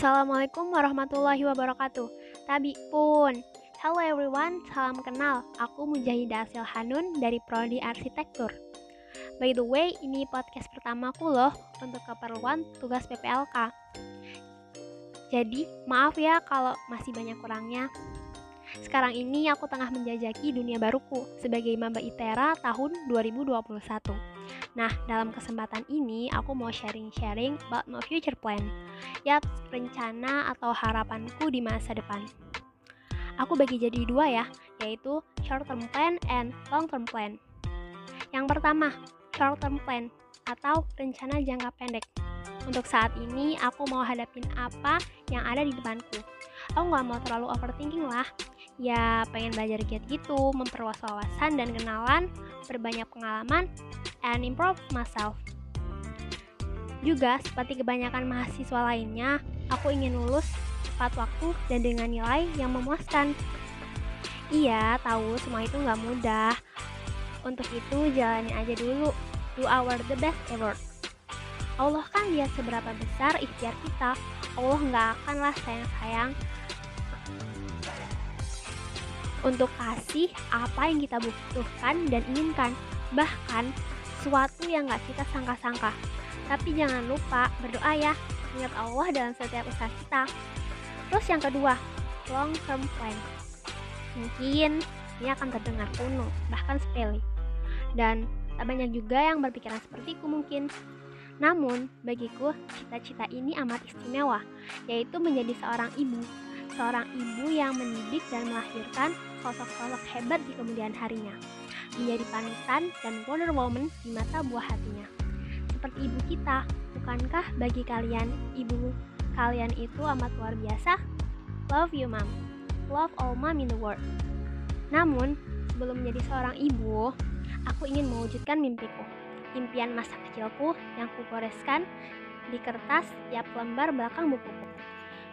Assalamualaikum warahmatullahi wabarakatuh. Tabi pun. Hello everyone, salam kenal. Aku Mujahidah Asil Hanun dari Prodi Arsitektur. By the way, ini podcast pertamaku loh untuk keperluan tugas PPLK. Jadi, maaf ya kalau masih banyak kurangnya. Sekarang ini aku tengah menjajaki dunia baruku sebagai maba ITERA tahun 2021. Nah, dalam kesempatan ini aku mau sharing-sharing about my future plan. Yap, rencana atau harapanku di masa depan. Aku bagi jadi dua ya, yaitu short term plan and long term plan. Yang pertama, short term plan atau rencana jangka pendek. Untuk saat ini, aku mau hadapin apa yang ada di depanku. Aku nggak mau terlalu overthinking lah. Ya, pengen belajar giat gitu, memperluas wawasan dan kenalan, berbanyak pengalaman, and improve myself. Juga, seperti kebanyakan mahasiswa lainnya, aku ingin lulus tepat waktu dan dengan nilai yang memuaskan. Iya, tahu semua itu nggak mudah. Untuk itu, jalani aja dulu. Do our the best effort. Allah kan lihat seberapa besar ikhtiar kita. Allah nggak akanlah sayang-sayang untuk kasih apa yang kita butuhkan dan inginkan. Bahkan sesuatu yang gak kita sangka-sangka. Tapi jangan lupa berdoa ya, ingat Allah dalam setiap usaha kita. Terus yang kedua, long term plan. Mungkin ini akan terdengar kuno, bahkan sepele. Dan tak banyak juga yang berpikiran sepertiku mungkin. Namun, bagiku, cita-cita ini amat istimewa, yaitu menjadi seorang ibu. Seorang ibu yang mendidik dan melahirkan sosok-sosok hebat di kemudian harinya menjadi panutan dan wonder woman di mata buah hatinya. Seperti ibu kita, bukankah bagi kalian ibu kalian itu amat luar biasa? Love you mom. Love all mom in the world. Namun, sebelum menjadi seorang ibu, aku ingin mewujudkan mimpiku. Impian masa kecilku yang kugoreskan di kertas tiap lembar belakang bukuku,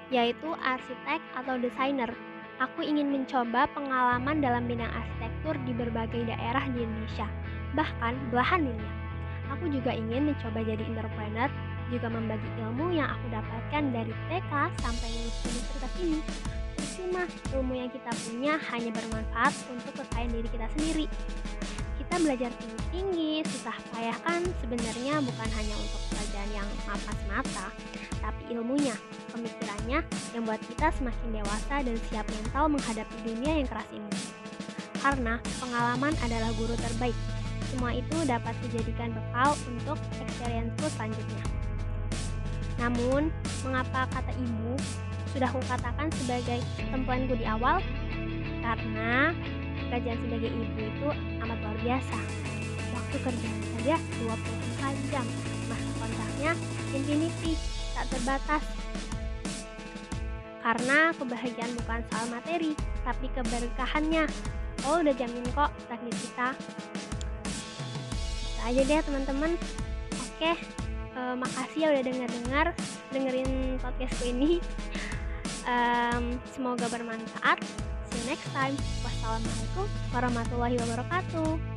yaitu arsitek atau desainer Aku ingin mencoba pengalaman dalam bidang arsitektur di berbagai daerah di Indonesia, bahkan belahan dunia. Aku juga ingin mencoba jadi entrepreneur, juga membagi ilmu yang aku dapatkan dari TK sampai lulus universitas ini. Percuma ilmu yang kita punya hanya bermanfaat untuk kekayaan diri kita sendiri. Kita belajar tinggi-tinggi, susah payah kan sebenarnya bukan hanya untuk pekerjaan yang mapas mata, tapi ilmunya, pemikirannya yang buat kita semakin dewasa dan siap mental menghadapi dunia yang keras ini. Karena pengalaman adalah guru terbaik. Semua itu dapat dijadikan bekal untuk experience selanjutnya. Namun, mengapa kata ibu sudah kukatakan sebagai tempuanku di awal? Karena pekerjaan sebagai ibu itu amat biasa. Waktu kerja saja 24 jam. Masa kontraknya infinity tak terbatas. Karena kebahagiaan bukan soal materi, tapi keberkahannya. Oh, udah jamin kok takdir kita. Itu aja deh teman-teman. Oke, uh, makasih ya udah dengar-dengar dengerin podcastku ini. Um, semoga bermanfaat. See you next time. Wassalamualaikum warahmatullahi wabarakatuh.